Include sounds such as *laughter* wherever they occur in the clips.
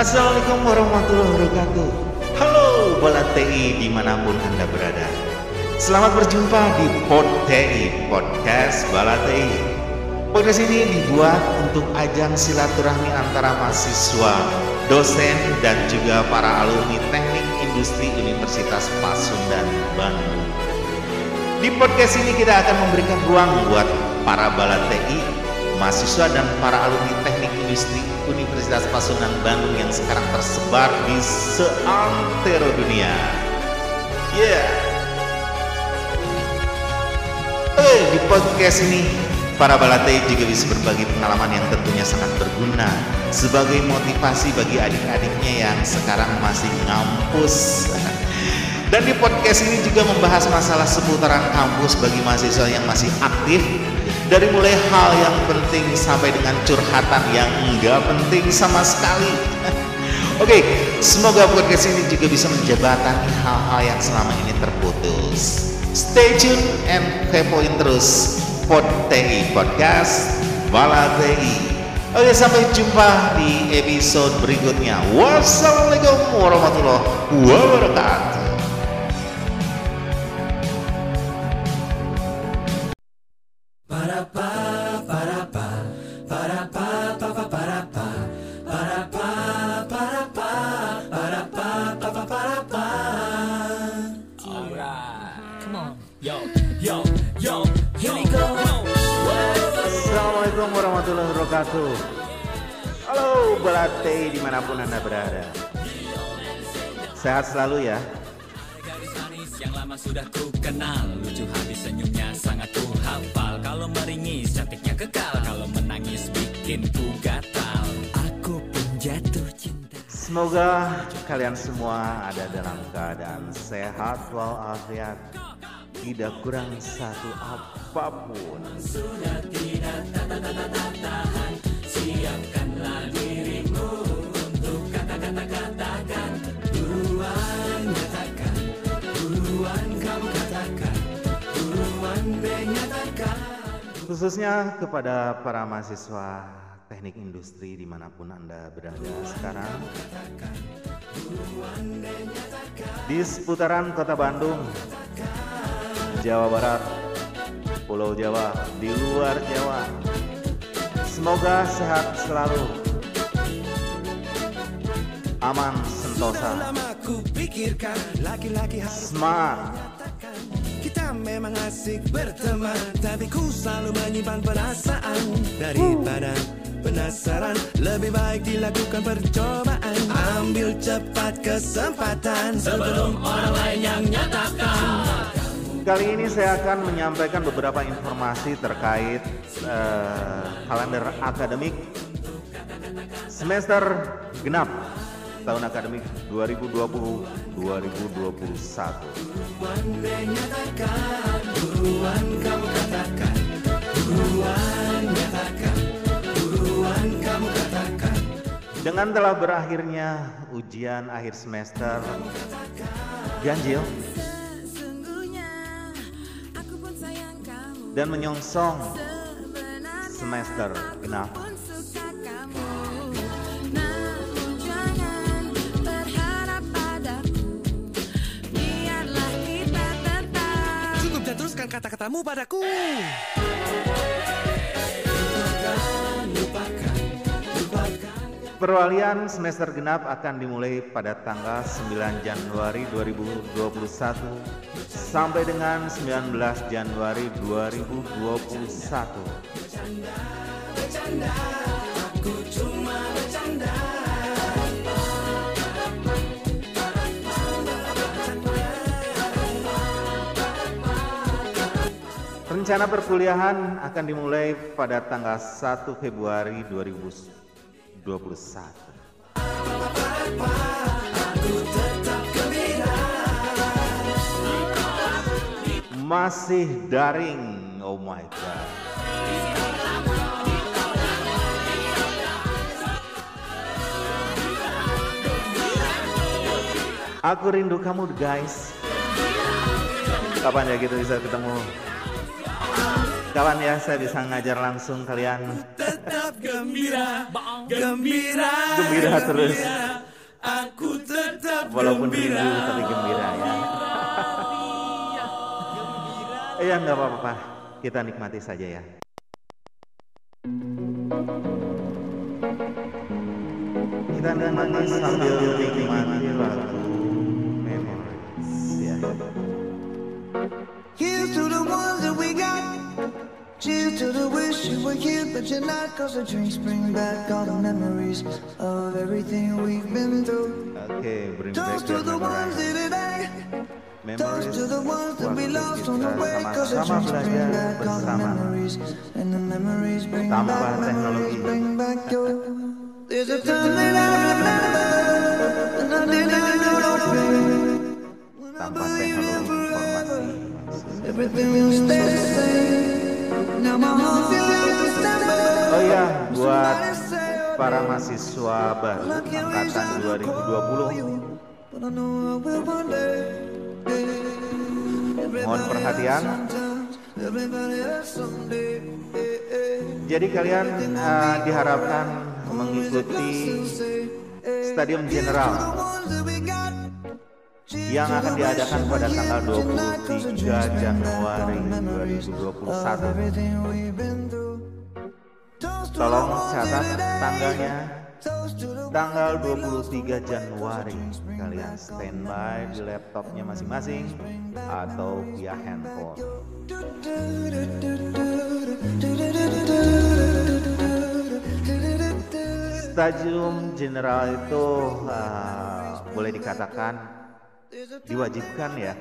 Assalamualaikum warahmatullahi wabarakatuh. Halo Bola TI di mana pun Anda berada. Selamat berjumpa di Pod TI, Podcast Bala TI Podcast ini dibuat untuk ajang silaturahmi antara mahasiswa, dosen, dan juga para alumni teknik industri Universitas Pasundan Bandung. Di podcast ini kita akan memberikan ruang buat para Bala TI, mahasiswa dan para alumni teknik industri Universitas Pasundan Bandung yang sekarang tersebar di seantero dunia. Yeah. Eh, di podcast ini para balatei juga bisa berbagi pengalaman yang tentunya sangat berguna sebagai motivasi bagi adik-adiknya yang sekarang masih ngampus. Dan di podcast ini juga membahas masalah seputaran kampus bagi mahasiswa yang masih aktif dari mulai hal yang penting sampai dengan curhatan yang enggak penting sama sekali. *laughs* Oke, semoga podcast ini juga bisa menjembatani hal-hal yang selama ini terputus. Stay tune and kepoin terus Pod TI Podcast Bala TI. Oke, sampai jumpa di episode berikutnya. Wassalamualaikum warahmatullahi wabarakatuh. Assalamualaikum warahmatullahi wabarakatuh. Halo Belate di mana pun anda berada. Sehat selalu ya. Gadis manis yang lama sudah ku kenal Lucu habis bikin ku gatal Aku pun jatuh cinta. Semoga kalian semua ada dalam keadaan sehat walafiat. Tidak kurang satu apa pun. Siapkanlah dirimu untuk kata-kata-katakan Khususnya kepada para mahasiswa teknik industri di mana pun anda berada sekarang. Di seputaran kota Bandung Jawa Barat Pulau Jawa, di luar Jawa. Semoga sehat selalu. Aman sentosa. Smart kita memang asik berteman tapi ku selalu menyimpan perasaan. Daripada penasaran lebih baik dilakukan percobaan. Ambil cepat kesempatan sebelum orang lain yang nyatakan. Kali ini saya akan menyampaikan beberapa informasi terkait eh, kalender akademik semester genap tahun akademik 2020-2021. buruan deh nyatakan buruan kamu katakan buruan nyatakan buruan kamu katakan Dengan telah berakhirnya ujian akhir semester ganjil. Dan menyongsong semester genap kata-katamu padaku Perwalian semester genap akan dimulai pada tanggal 9 Januari 2021 sampai dengan 19 Januari 2021. Rencana perkuliahan akan dimulai pada tanggal 1 Februari 2021. Masih daring, oh my god. Aku rindu kamu guys. Kapan ya kita bisa ketemu? Kapan ya saya bisa ngajar langsung kalian? tetap gembira gembira Gembira terus. Walaupun rindu tapi gembira ya. Iya nggak apa-apa, kita nikmati saja ya. Kita nikmati sambil nikmati lagu Memories ya. To the wish you were here, but you're not. Cause the drinks bring back all the memories of everything we've been through. Oke, bring back Toast to your the ones that today. Toast to the ones that we lost on the way. Cause the drinks bring back all the memories. And the memories bring back memories, bring back your. There's a time that I remember. And I did not know no pain. When I tanpa in teknologi informasi. Everything will stay the same. Oh iya, buat para mahasiswa baru angkatan out to call 2020 you, but I know I will one day. Mohon perhatian. Jadi kalian eh, diharapkan mengikuti Stadium General yang akan diadakan pada tanggal 23 Januari 2021. Tolong catat tanggalnya tanggal 23 Januari. Kalian standby di laptopnya masing-masing atau via handphone. Stadium General itu uh, boleh dikatakan diwajibkan ya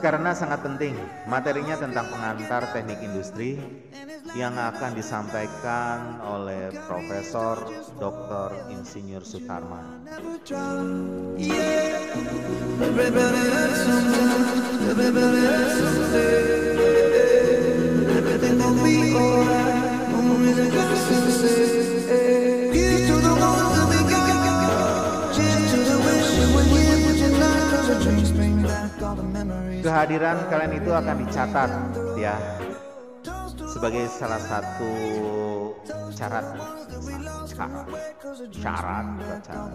karena sangat penting materinya tentang pengantar teknik industri yang akan disampaikan oleh Profesor Dr. Insinyur Sutarman. Everybody Kehadiran kalian itu akan dicatat ya sebagai salah satu syarat syarat syarat syarat.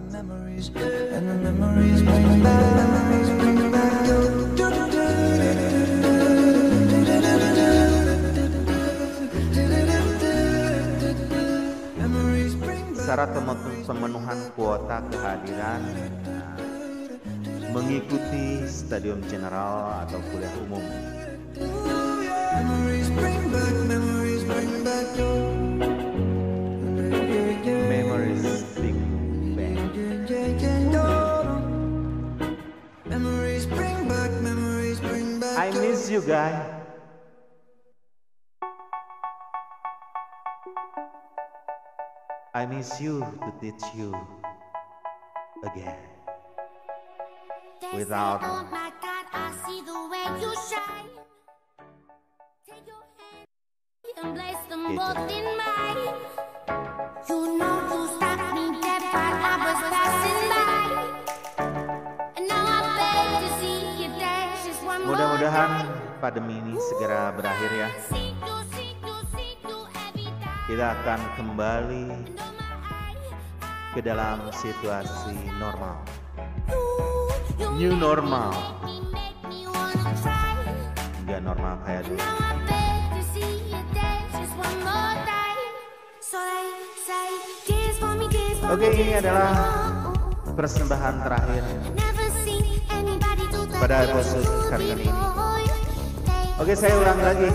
Syarat pem- pemenuhan kuota kehadiran nah, mengikuti Stadium General atau kuliah umum. memories bring back I miss you guys. I miss you to teach you again. Without- say, oh my God, I see the way you shine. Take your hand and place them both in mine. You know you stopped me dead while I was passing by. And now I beg to see you dance just one more Mudah-mudahan pandemi ini segera berakhir ya. Kita akan kembali ke dalam situasi normal. New normal. Nggak normal kayak dulu. Oke, me, ini adalah. Persembahan terakhir pada episode kali ini. Oke, saya ulangi lagi.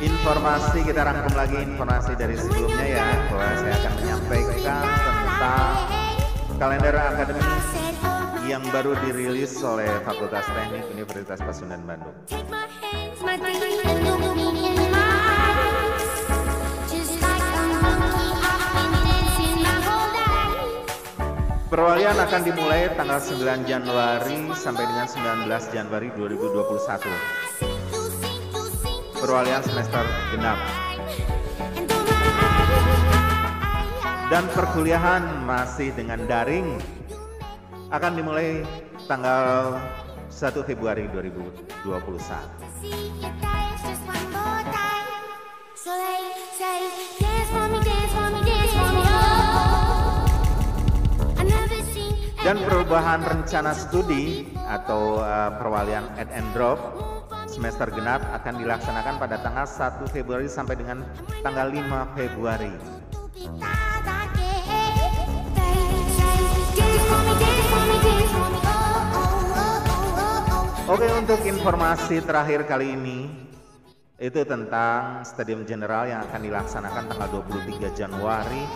Informasi kita rangkum lagi informasi dari sebelumnya ya bahwa saya akan menyampaikan tentang kalender akademik I said, my yang baru dirilis oleh Fakultas Teknik Universitas Pasundan Bandung. Perwalian akan dimulai tanggal 9 Januari sampai dengan 19 Januari 2021. See you, see you, see you. Perwalian semester genap. Dan perkuliahan masih dengan daring akan dimulai tanggal 1 Februari 2021. see you dance just one more time. So they say, dance for me, dance for me, dance for me. Oh, I never seen Dan perubahan rencana studi atau uh, perwalian add and drop semester genap akan dilaksanakan pada tanggal 1 Februari sampai dengan tanggal 5 Februari. Oke untuk informasi terakhir kali ini itu tentang Stadium General yang akan dilaksanakan tanggal 23 Januari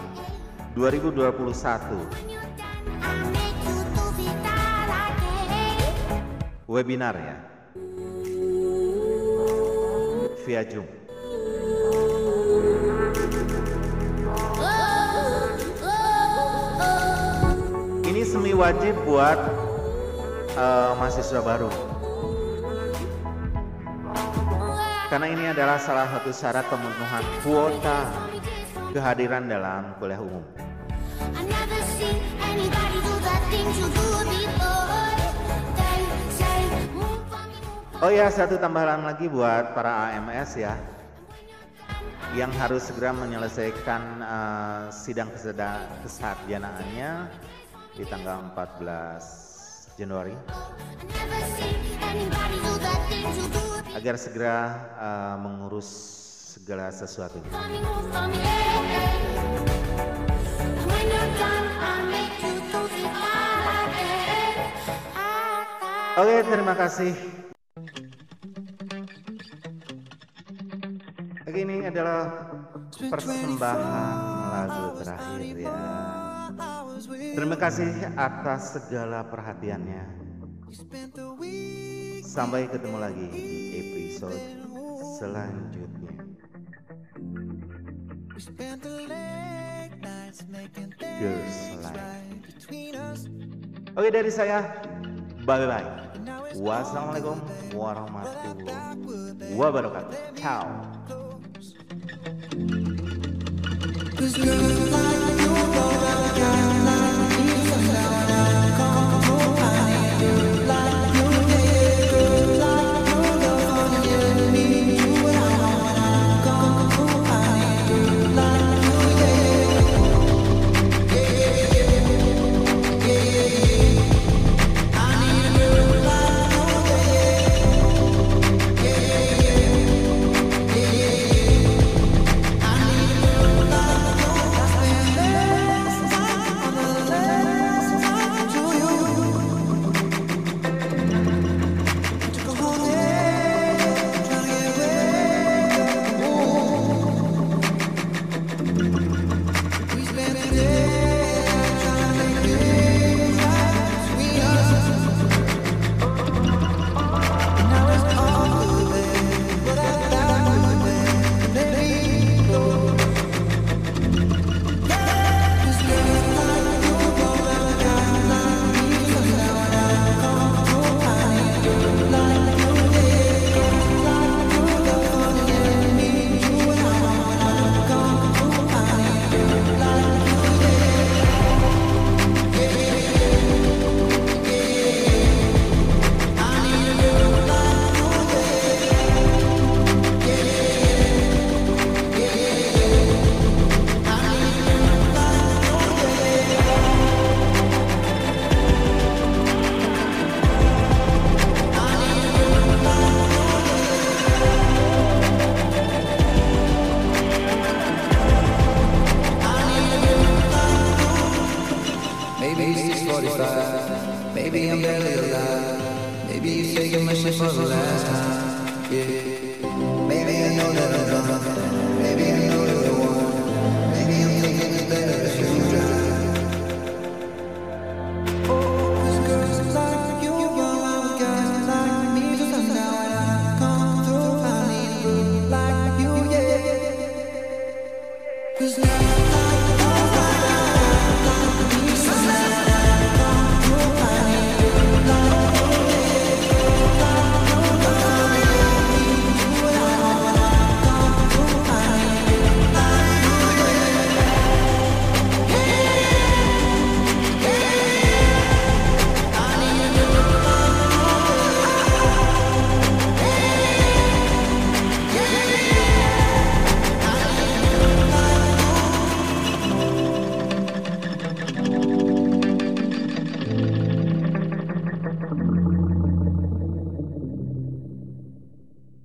2021 webinar ya via Zoom. Ini semi wajib buat eh, mahasiswa baru. Karena ini adalah salah satu syarat pemenuhan kuota kehadiran dalam kuliah umum. Oh ya, satu tambahan lagi buat para AMS ya yang harus segera menyelesaikan eh, sidang keseda- kesarjanaannya di tanggal 14 Januari agar segera eh, mengurus segala sesuatunya. Oke, terima kasih. Oke, ini adalah persembahan lagu terakhir ya. Terima kasih atas segala perhatiannya. Sampai ketemu lagi di episode selanjutnya. Girls Life. Oke dari saya, bye bye. Wassalamualaikum warahmatullahi wabarakatuh. Ciao. Maybe